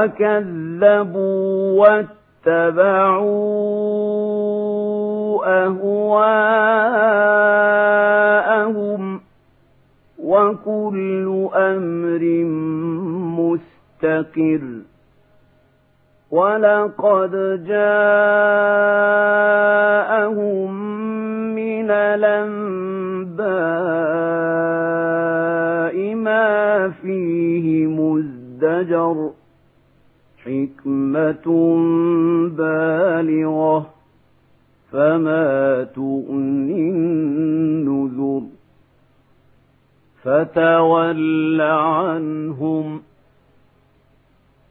وكذبوا واتبعوا أهواءهم وكل أمر مستقر ولقد جاءهم من الأنباء ما فيه مزدجر حكمة بالغة فما تغني النذر. فتول عنهم.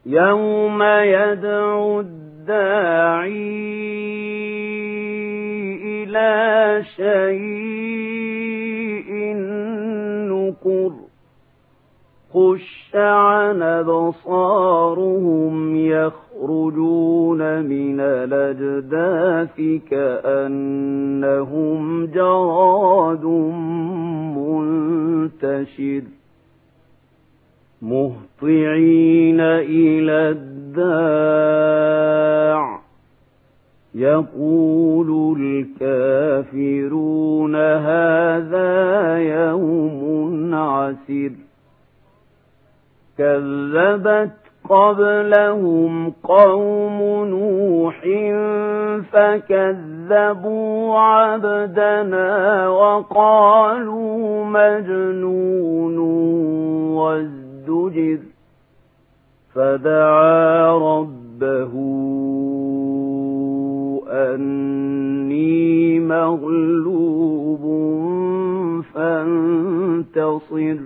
يوم يدعو الداعي إلى شيء نكر خش عن أبصارهم يخرجون من الأجداث كأنهم جراد منتشر مهطعين إلى الداع يقول الكافرون هذا يوم عسر كذبت قبلهم قوم نوح فكذبوا عبدنا وقالوا مجنون وازدجر فدعا ربه أني مغلوب فانتصر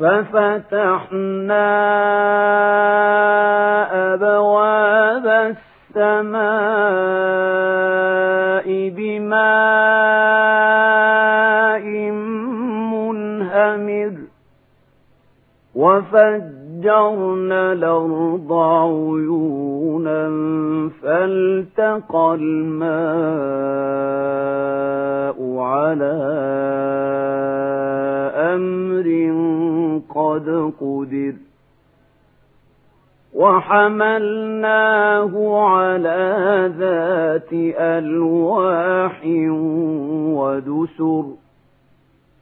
ففتحنا أبواب السماء بماء منهمر وفجرنا الأرض عيونا فالتقى الماء على أمر قد قدر وحملناه على ذات ألواح ودسر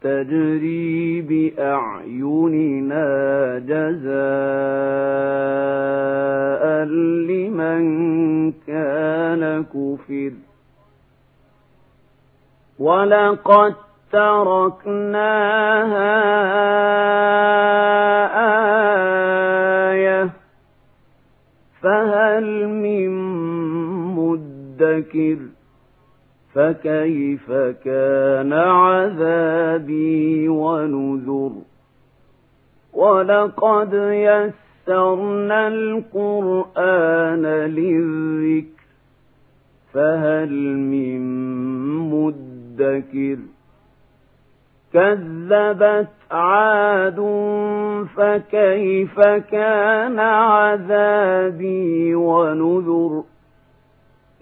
تجري بأعيننا جزاء لمن كان كفر ولقد تركناها آية فهل من مدكر فكيف كان عذابي ونذر ولقد يسرنا القرآن للذكر فهل من مدكر كذبت عاد فكيف كان عذابي ونذر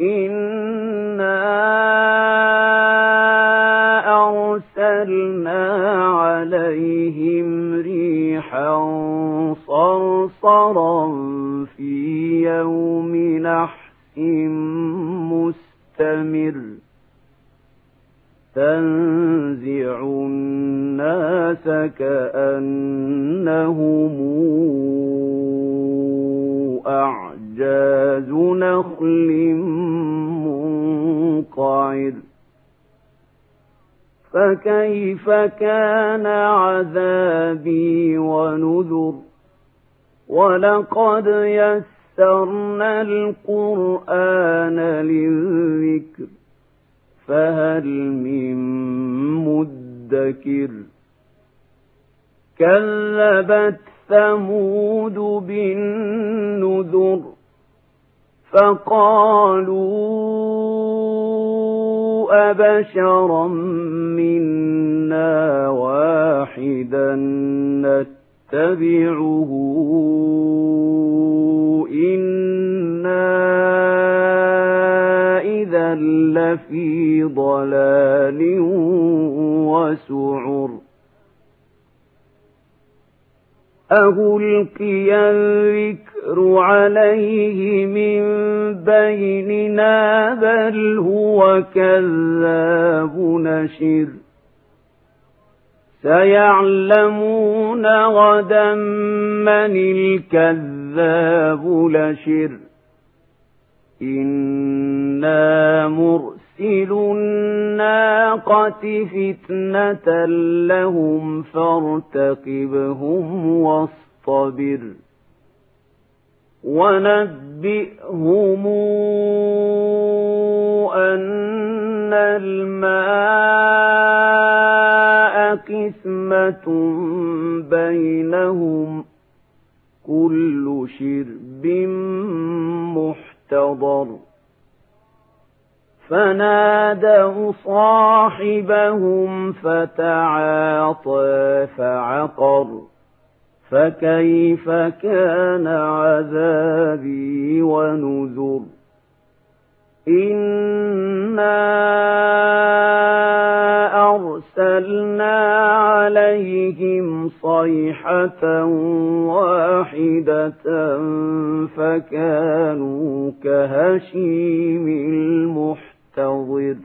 إنا أرسلنا عليهم ريحا صرصرا في يوم نحس مستمر تنزع الناس كأنهم أعجاز نخل منقعر. فكيف كان عذابي ونذر؟ ولقد يسرنا القرآن للذكر. فهل من مدكر كذبت ثمود بالنذر فقالوا أبشرا منا واحدا نتبعه إنا إذا لفي ضلال وسعر أهلقي الذكر عليه من بيننا بل هو كذاب نشر سيعلمون غدا من الكذاب لشر إنا مرسل الناقة فتنة لهم فارتقبهم واصطبر ونبئهم أن الماء قسمة بينهم كل شرب محتضر فنادوا صاحبهم فتعاطى فعقر فكيف كان عذابي ونذر إنا أرسلنا عليهم صيحة واحدة فكانوا كهشيم المحتضر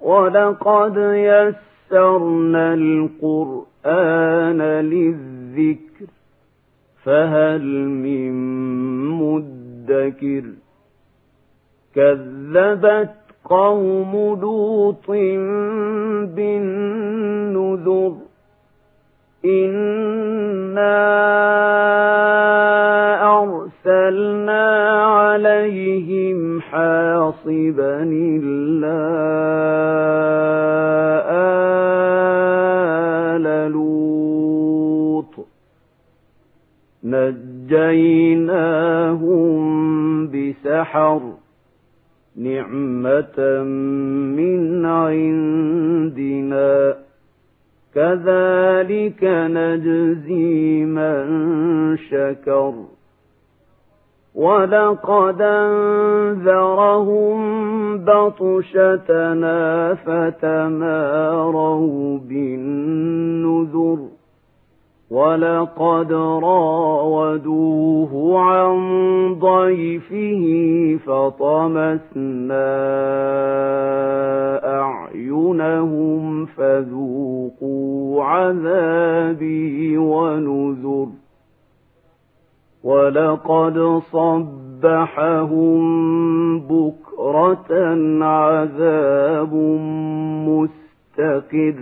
ولقد يسرنا القرآن للذكر فهل من مدكر؟ كذبت قوم لوط بالنذر إنا أرسلنا عليهم حاصبا إلا آل لوط نجيناهم بسحر نعمة من عندنا كذلك نجزي من شكر ولقد انذرهم بطشتنا فتماروا بالنذر ولقد راودوه عن ضيفه فطمسنا أعينهم فذوقوا عذابي ونذر ولقد صبحهم بكرة عذاب مستقر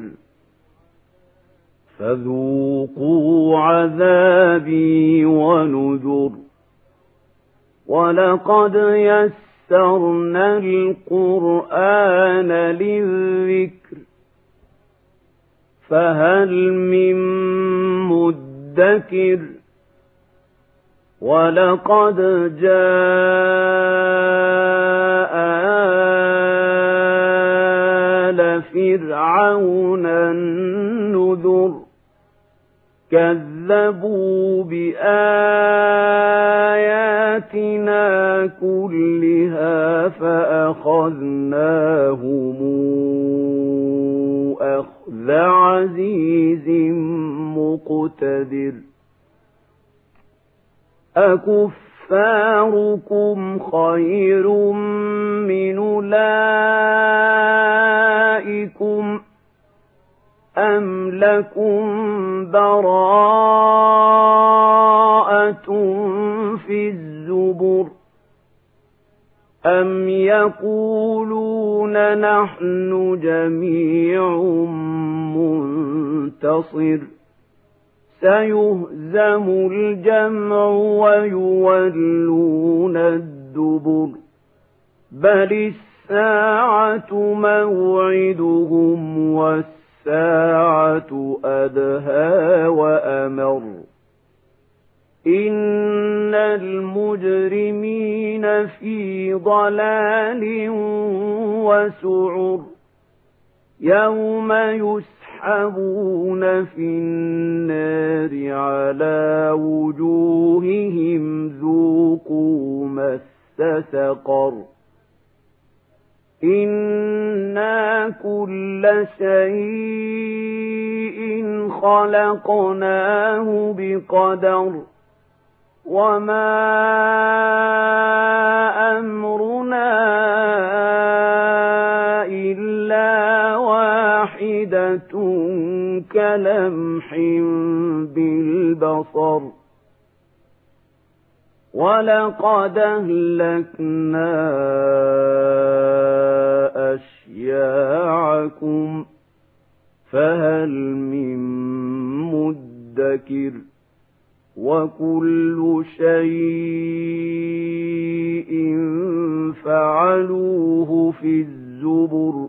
فذوقوا عذابي ونذر ولقد يسرنا القرآن للذكر فهل من مدكر ولقد جاء آل فرعون النذر كذبوا بآياتنا كلها فأخذناهم أخذ عزيز مقتدر أكفاركم خير من أولئكم أم لكم براءة في الزبر أم يقولون نحن جميع منتصر سيهزم الجمع ويولون الدبر. بل الساعة موعدهم والساعة الساعة أدهى وأمر. إن المجرمين في ضلال وسعر. يوم يسحبون في النار على وجوههم ذوقوا مس سقر إنا كل شيء خلقناه بقدر وما أمرنا إلا واحدة كلمح بالبصر. ولقد أهلكنا أشياعكم فهل من مدكر؟ وكل شيء فعلوه في الزبر.